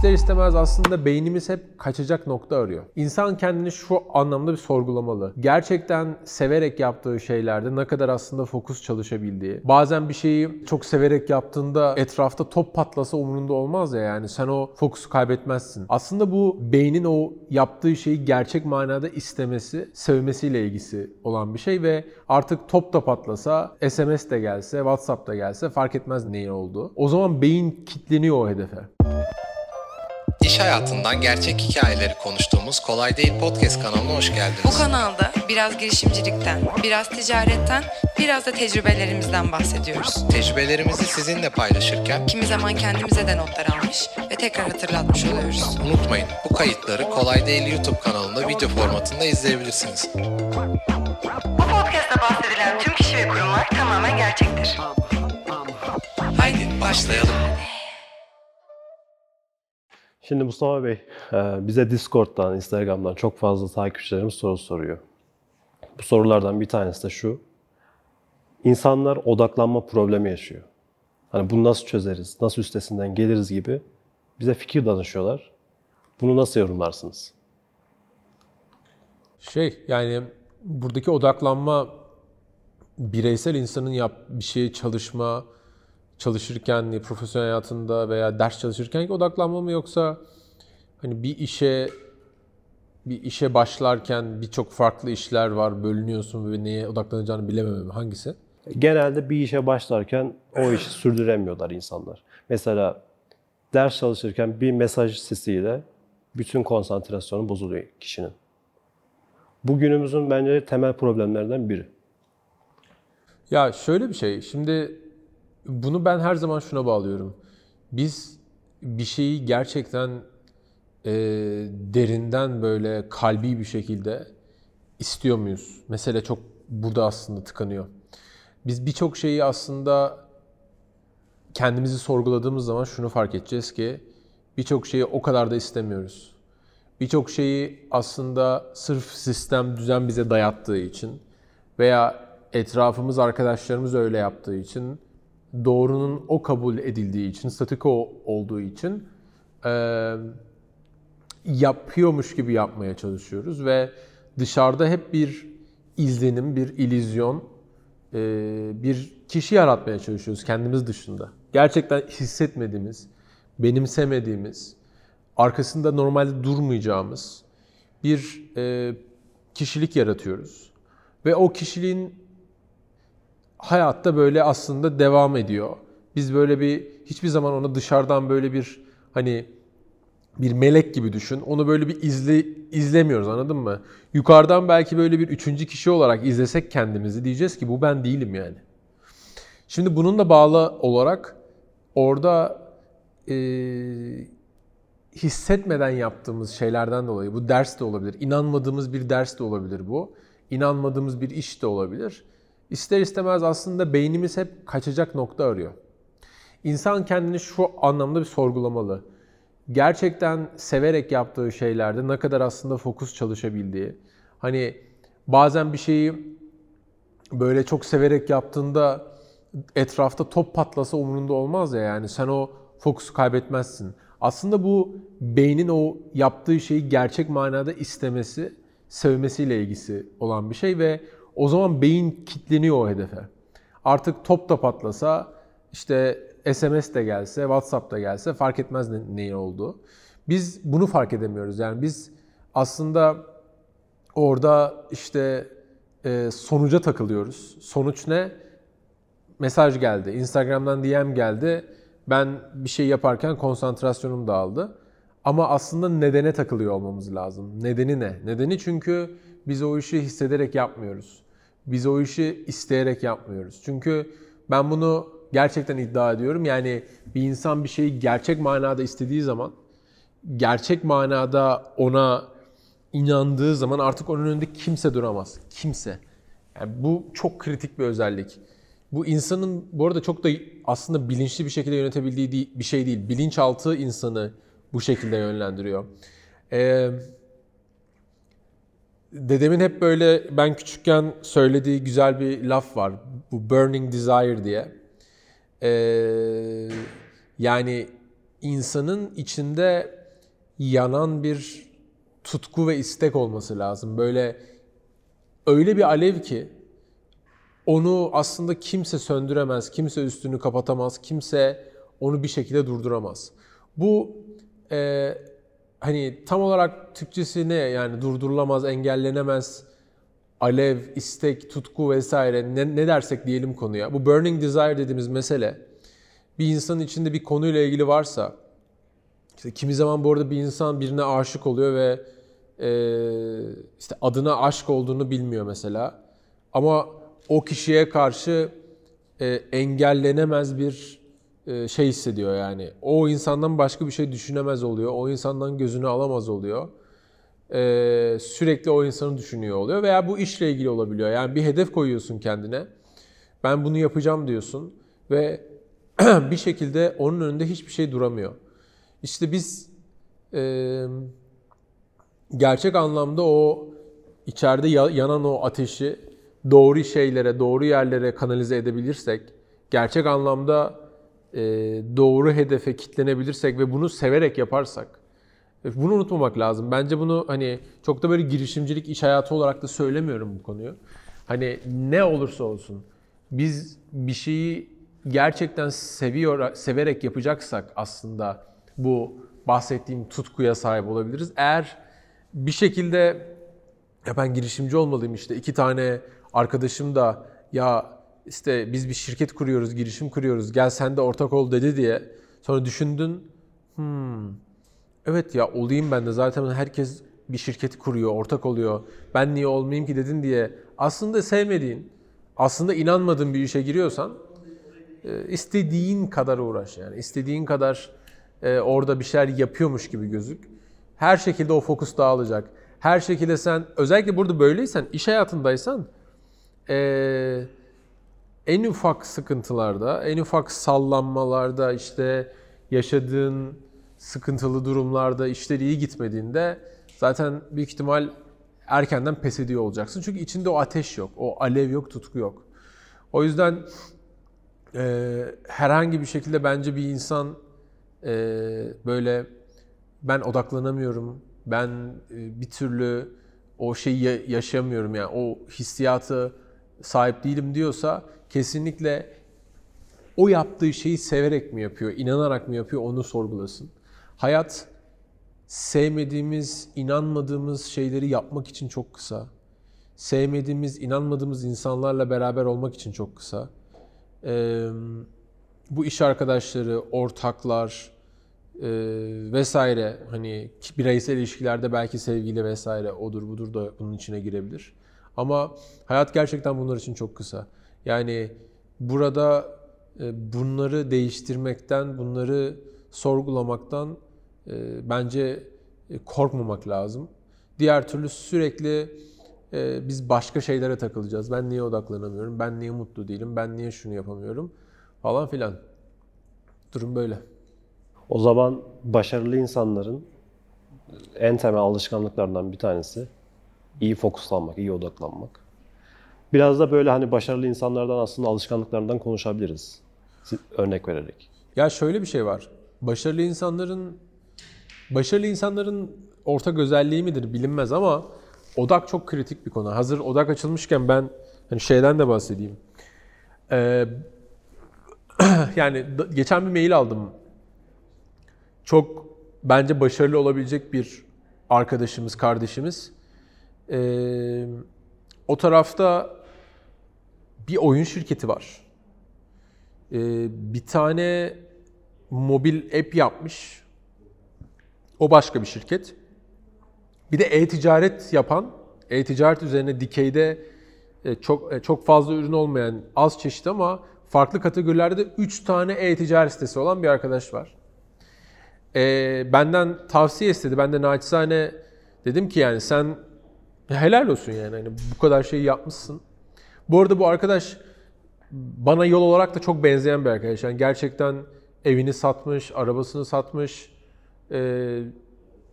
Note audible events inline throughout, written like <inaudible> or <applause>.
İster istemez aslında beynimiz hep kaçacak nokta arıyor. İnsan kendini şu anlamda bir sorgulamalı. Gerçekten severek yaptığı şeylerde ne kadar aslında fokus çalışabildiği. Bazen bir şeyi çok severek yaptığında etrafta top patlasa umurunda olmaz ya yani sen o fokusu kaybetmezsin. Aslında bu beynin o yaptığı şeyi gerçek manada istemesi, sevmesiyle ilgisi olan bir şey ve artık top da patlasa, SMS de gelse, WhatsApp da gelse fark etmez neyin olduğu. O zaman beyin kitleniyor o hedefe. İş hayatından gerçek hikayeleri konuştuğumuz Kolay Değil Podcast kanalına hoş geldiniz. Bu kanalda biraz girişimcilikten, biraz ticaretten, biraz da tecrübelerimizden bahsediyoruz. Tecrübelerimizi sizinle paylaşırken Kimi zaman kendimize de notlar almış ve tekrar hatırlatmış oluyoruz. unutmayın bu kayıtları Kolay Değil YouTube kanalında video formatında izleyebilirsiniz. Bu podcast'ta bahsedilen tüm kişi ve kurumlar tamamen gerçektir. Haydi başlayalım. Şimdi Mustafa Bey, e, bize Discord'dan, Instagram'dan çok fazla takipçilerimiz soru soruyor. Bu sorulardan bir tanesi de şu. İnsanlar odaklanma problemi yaşıyor. Hani bunu nasıl çözeriz, nasıl üstesinden geliriz gibi bize fikir danışıyorlar. Bunu nasıl yorumlarsınız? Şey yani buradaki odaklanma bireysel insanın yap bir şeye çalışma, çalışırken, profesyonel hayatında veya ders çalışırken odaklanma mı yoksa hani bir işe bir işe başlarken birçok farklı işler var, bölünüyorsun ve neye odaklanacağını bilememe mi? Hangisi? Genelde bir işe başlarken o işi sürdüremiyorlar insanlar. Mesela ders çalışırken bir mesaj sesiyle bütün konsantrasyonu bozuluyor kişinin. Bugünümüzün bence temel problemlerinden biri. Ya şöyle bir şey. Şimdi bunu ben her zaman şuna bağlıyorum. Biz bir şeyi gerçekten e, derinden böyle kalbi bir şekilde istiyor muyuz? Mesele çok burada aslında tıkanıyor. Biz birçok şeyi aslında kendimizi sorguladığımız zaman şunu fark edeceğiz ki birçok şeyi o kadar da istemiyoruz. Birçok şeyi aslında sırf sistem, düzen bize dayattığı için veya etrafımız, arkadaşlarımız öyle yaptığı için, doğrunun o kabul edildiği için, statiko olduğu için e, yapıyormuş gibi yapmaya çalışıyoruz ve dışarıda hep bir izlenim, bir ilizyon, e, bir kişi yaratmaya çalışıyoruz kendimiz dışında. Gerçekten hissetmediğimiz, benimsemediğimiz, arkasında normalde durmayacağımız bir e, kişilik yaratıyoruz. Ve o kişiliğin hayatta böyle aslında devam ediyor. Biz böyle bir hiçbir zaman onu dışarıdan böyle bir hani bir melek gibi düşün. Onu böyle bir izle, izlemiyoruz anladın mı? Yukarıdan belki böyle bir üçüncü kişi olarak izlesek kendimizi diyeceğiz ki bu ben değilim yani. Şimdi bununla bağlı olarak orada e, hissetmeden yaptığımız şeylerden dolayı bu ders de olabilir. inanmadığımız bir ders de olabilir bu. inanmadığımız bir iş de olabilir. İster istemez aslında beynimiz hep kaçacak nokta arıyor. İnsan kendini şu anlamda bir sorgulamalı. Gerçekten severek yaptığı şeylerde ne kadar aslında fokus çalışabildiği. Hani bazen bir şeyi böyle çok severek yaptığında etrafta top patlasa umurunda olmaz ya yani sen o fokusu kaybetmezsin. Aslında bu beynin o yaptığı şeyi gerçek manada istemesi, sevmesiyle ilgisi olan bir şey ve o zaman beyin kitleniyor o hedefe. Artık top da patlasa, işte SMS de gelse, WhatsApp da gelse fark etmez ne, neyin olduğu. Biz bunu fark edemiyoruz. Yani biz aslında orada işte e, sonuca takılıyoruz. Sonuç ne? Mesaj geldi, Instagram'dan DM geldi. Ben bir şey yaparken konsantrasyonum dağıldı. Ama aslında nedene takılıyor olmamız lazım. Nedeni ne? Nedeni çünkü biz o işi hissederek yapmıyoruz. Biz o işi isteyerek yapmıyoruz. Çünkü ben bunu gerçekten iddia ediyorum. Yani bir insan bir şeyi gerçek manada istediği zaman, gerçek manada ona inandığı zaman artık onun önünde kimse duramaz. Kimse. Yani bu çok kritik bir özellik. Bu insanın bu arada çok da aslında bilinçli bir şekilde yönetebildiği bir şey değil. Bilinçaltı insanı bu şekilde yönlendiriyor. Ee, dedemin hep böyle ben küçükken söylediği güzel bir laf var. Bu burning desire diye. Ee, yani insanın içinde yanan bir tutku ve istek olması lazım. Böyle öyle bir alev ki onu aslında kimse söndüremez, kimse üstünü kapatamaz, kimse onu bir şekilde durduramaz. Bu e, hani tam olarak Türkçesi ne yani durdurulamaz, engellenemez, alev, istek, tutku vesaire ne, ne dersek diyelim konuya. Bu burning desire dediğimiz mesele bir insanın içinde bir konuyla ilgili varsa işte kimi zaman bu arada bir insan birine aşık oluyor ve e, işte adına aşk olduğunu bilmiyor mesela. Ama o kişiye karşı e, engellenemez bir şey hissediyor yani. O insandan başka bir şey düşünemez oluyor. O insandan gözünü alamaz oluyor. E, sürekli o insanı düşünüyor oluyor. Veya bu işle ilgili olabiliyor. Yani bir hedef koyuyorsun kendine. Ben bunu yapacağım diyorsun. Ve <clears throat> bir şekilde onun önünde hiçbir şey duramıyor. İşte biz e, gerçek anlamda o içeride yanan o ateşi doğru şeylere, doğru yerlere kanalize edebilirsek, gerçek anlamda e, doğru hedefe kitlenebilirsek ve bunu severek yaparsak, e, bunu unutmamak lazım. Bence bunu hani çok da böyle girişimcilik, iş hayatı olarak da söylemiyorum bu konuyu. Hani ne olursa olsun biz bir şeyi gerçekten seviyor, severek yapacaksak aslında bu bahsettiğim tutkuya sahip olabiliriz. Eğer bir şekilde ya ben girişimci olmalıyım işte iki tane arkadaşım da ya işte biz bir şirket kuruyoruz, girişim kuruyoruz, gel sen de ortak ol dedi diye. Sonra düşündün, hmm, evet ya olayım ben de zaten herkes bir şirket kuruyor, ortak oluyor. Ben niye olmayayım ki dedin diye. Aslında sevmediğin, aslında inanmadığın bir işe giriyorsan e, istediğin kadar uğraş yani. istediğin kadar e, orada bir şeyler yapıyormuş gibi gözük. Her şekilde o fokus dağılacak. Her şekilde sen özellikle burada böyleysen, iş hayatındaysan e, en ufak sıkıntılarda, en ufak sallanmalarda işte yaşadığın sıkıntılı durumlarda işleri iyi gitmediğinde zaten büyük ihtimal erkenden pes ediyor olacaksın. Çünkü içinde o ateş yok, o alev yok, tutku yok. O yüzden e, herhangi bir şekilde bence bir insan e, böyle ben odaklanamıyorum, ben e, bir türlü o şeyi yaşamıyorum yani o hissiyatı sahip değilim diyorsa kesinlikle o yaptığı şeyi severek mi yapıyor, inanarak mı yapıyor onu sorgulasın. Hayat sevmediğimiz, inanmadığımız şeyleri yapmak için çok kısa. Sevmediğimiz, inanmadığımız insanlarla beraber olmak için çok kısa. Ee, bu iş arkadaşları, ortaklar e, vesaire hani bireysel ilişkilerde belki sevgili vesaire odur budur da bunun içine girebilir. Ama hayat gerçekten bunlar için çok kısa. Yani burada e, bunları değiştirmekten, bunları sorgulamaktan e, bence e, korkmamak lazım. Diğer türlü sürekli biz başka şeylere takılacağız. Ben niye odaklanamıyorum? Ben niye mutlu değilim? Ben niye şunu yapamıyorum? Falan filan. Durum böyle. O zaman başarılı insanların en temel alışkanlıklarından bir tanesi iyi fokuslanmak, iyi odaklanmak. Biraz da böyle hani başarılı insanlardan aslında alışkanlıklarından konuşabiliriz. Örnek vererek. Ya şöyle bir şey var. Başarılı insanların başarılı insanların ortak özelliği midir bilinmez ama odak çok kritik bir konu. Hazır odak açılmışken ben hani şeyden de bahsedeyim. Ee, <clears throat> yani geçen bir mail aldım. Çok bence başarılı olabilecek bir arkadaşımız, kardeşimiz. Ee, o tarafta bir oyun şirketi var. Ee, bir tane mobil app yapmış. O başka bir şirket. Bir de e-ticaret yapan, e-ticaret üzerine dikeyde e, çok e, çok fazla ürün olmayan az çeşit ama farklı kategorilerde 3 tane e-ticaret sitesi olan bir arkadaş var. E, benden tavsiye istedi. Ben de naçizane dedim ki yani sen helal olsun yani hani bu kadar şeyi yapmışsın. Bu arada bu arkadaş bana yol olarak da çok benzeyen bir arkadaş. Yani gerçekten evini satmış, arabasını satmış. E,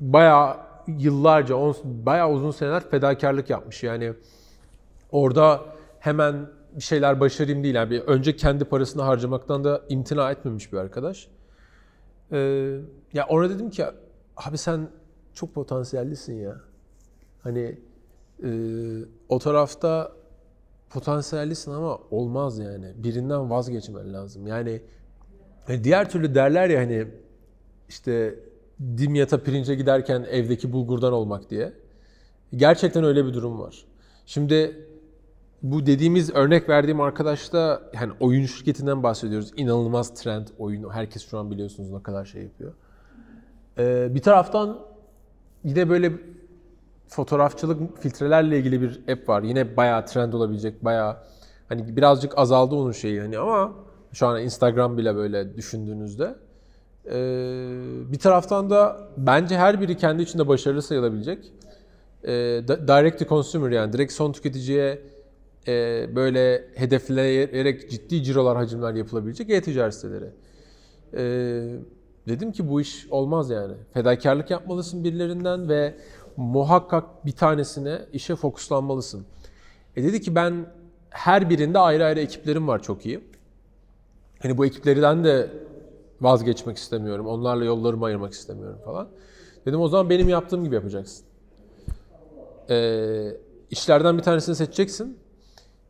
bayağı yıllarca, on, bayağı uzun seneler fedakarlık yapmış. Yani orada hemen bir şeyler başarayım değil. Yani bir önce kendi parasını harcamaktan da imtina etmemiş bir arkadaş. Ee, ya ona dedim ki abi sen çok potansiyellisin ya. Hani e, o tarafta potansiyellisin ama olmaz yani. Birinden vazgeçmen lazım. Yani hani diğer türlü derler ya hani işte dimyata pirince giderken evdeki bulgurdan olmak diye. Gerçekten öyle bir durum var. Şimdi bu dediğimiz örnek verdiğim arkadaşta yani oyun şirketinden bahsediyoruz. İnanılmaz trend oyun. Herkes şu an biliyorsunuz ne kadar şey yapıyor. Ee, bir taraftan yine böyle fotoğrafçılık filtrelerle ilgili bir app var. Yine bayağı trend olabilecek, bayağı hani birazcık azaldı onun şeyi hani ama şu an Instagram bile böyle düşündüğünüzde. Ee, bir taraftan da bence her biri kendi içinde başarılı sayılabilecek. Ee, direct to consumer yani direkt son tüketiciye e, böyle hedefleyerek ciddi cirolar, hacimler yapılabilecek e-ticaret siteleri. Ee, dedim ki bu iş olmaz yani. Fedakarlık yapmalısın birilerinden ve muhakkak bir tanesine işe fokuslanmalısın. E dedi ki ben her birinde ayrı ayrı ekiplerim var çok iyi. Hani bu ekiplerden de vazgeçmek istemiyorum. Onlarla yollarımı ayırmak istemiyorum falan. Dedim o zaman benim yaptığım gibi yapacaksın. Ee, işlerden bir tanesini seçeceksin.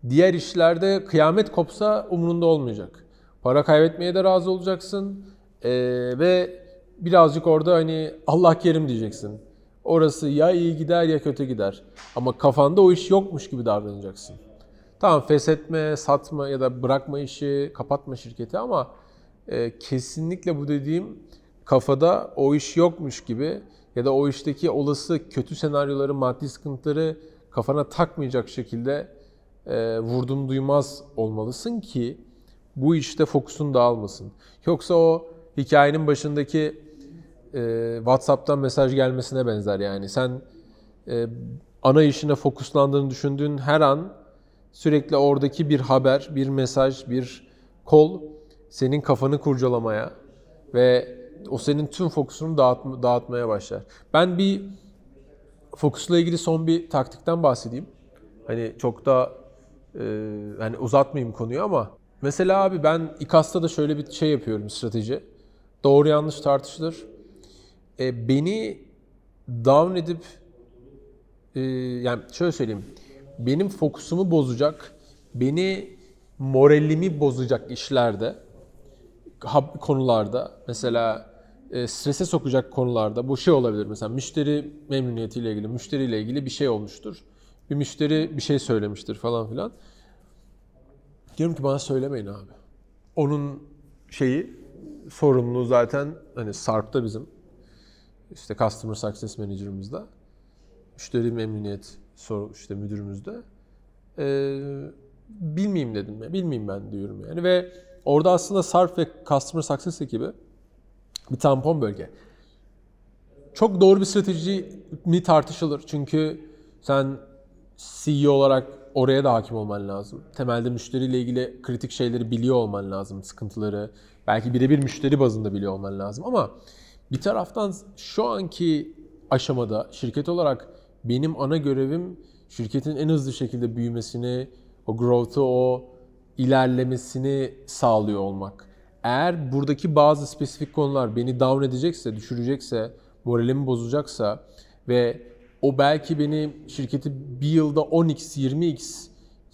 Diğer işlerde kıyamet kopsa umurunda olmayacak. Para kaybetmeye de razı olacaksın. Ee, ve birazcık orada hani Allah kerim diyeceksin. Orası ya iyi gider ya kötü gider. Ama kafanda o iş yokmuş gibi davranacaksın. Tamam feshetme, satma ya da bırakma işi, kapatma şirketi ama e, kesinlikle bu dediğim kafada o iş yokmuş gibi ya da o işteki olası kötü senaryoları, maddi sıkıntıları kafana takmayacak şekilde e, vurdum duymaz olmalısın ki bu işte fokusun dağılmasın. Yoksa o hikayenin başındaki e, WhatsApp'tan mesaj gelmesine benzer yani. Sen e, ana işine fokuslandığını düşündüğün her an sürekli oradaki bir haber, bir mesaj, bir kol senin kafanı kurcalamaya ve o senin tüm fokusunu dağıtma, dağıtmaya başlar. Ben bir fokusla ilgili son bir taktikten bahsedeyim. Hani çok da e, hani uzatmayayım konuyu ama mesela abi ben İKAS'ta da şöyle bir şey yapıyorum strateji. Doğru yanlış tartışılır. E, beni down edip e, yani şöyle söyleyeyim. Benim fokusumu bozacak, beni moralimi bozacak işlerde, konularda mesela e, strese sokacak konularda bu şey olabilir mesela müşteri memnuniyetiyle ilgili, müşteriyle ilgili bir şey olmuştur. Bir müşteri bir şey söylemiştir falan filan. Diyorum ki bana söylemeyin abi. Onun şeyi sorumluluğu zaten hani Sarp'ta bizim işte Customer Success Manager'ımızda müşteri memnuniyet soru işte müdürümüzde ee, bilmeyeyim dedim ya. Bilmeyeyim ben diyorum yani ve orada aslında Sarp ve Customer Success ekibi bir tampon bölge. Çok doğru bir strateji mi tartışılır. Çünkü sen CEO olarak oraya da hakim olman lazım. Temelde müşteriyle ilgili kritik şeyleri biliyor olman lazım. Sıkıntıları, belki birebir müşteri bazında biliyor olman lazım. Ama bir taraftan şu anki aşamada şirket olarak benim ana görevim şirketin en hızlı şekilde büyümesini, o growth'u, o ilerlemesini sağlıyor olmak. Eğer buradaki bazı spesifik konular beni down edecekse, düşürecekse, moralimi bozacaksa ve o belki beni şirketi bir yılda 10x, 20x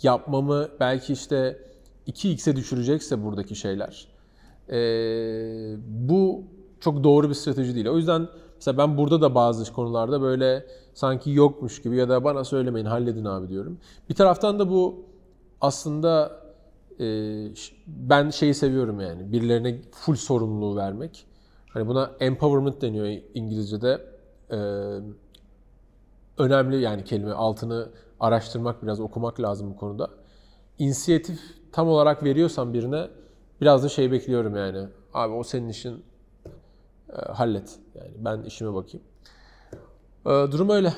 yapmamı belki işte 2x'e düşürecekse buradaki şeyler. Ee, bu çok doğru bir strateji değil. O yüzden mesela ben burada da bazı konularda böyle sanki yokmuş gibi ya da bana söylemeyin halledin abi diyorum. Bir taraftan da bu aslında e, ben şeyi seviyorum yani birilerine full sorumluluğu vermek. Hani buna empowerment deniyor İngilizce'de. Ee, önemli yani kelime altını araştırmak biraz okumak lazım bu konuda. İnisiyatif tam olarak veriyorsan birine biraz da şey bekliyorum yani. Abi o senin işin e, hallet. Yani ben işime bakayım. E, durum öyle.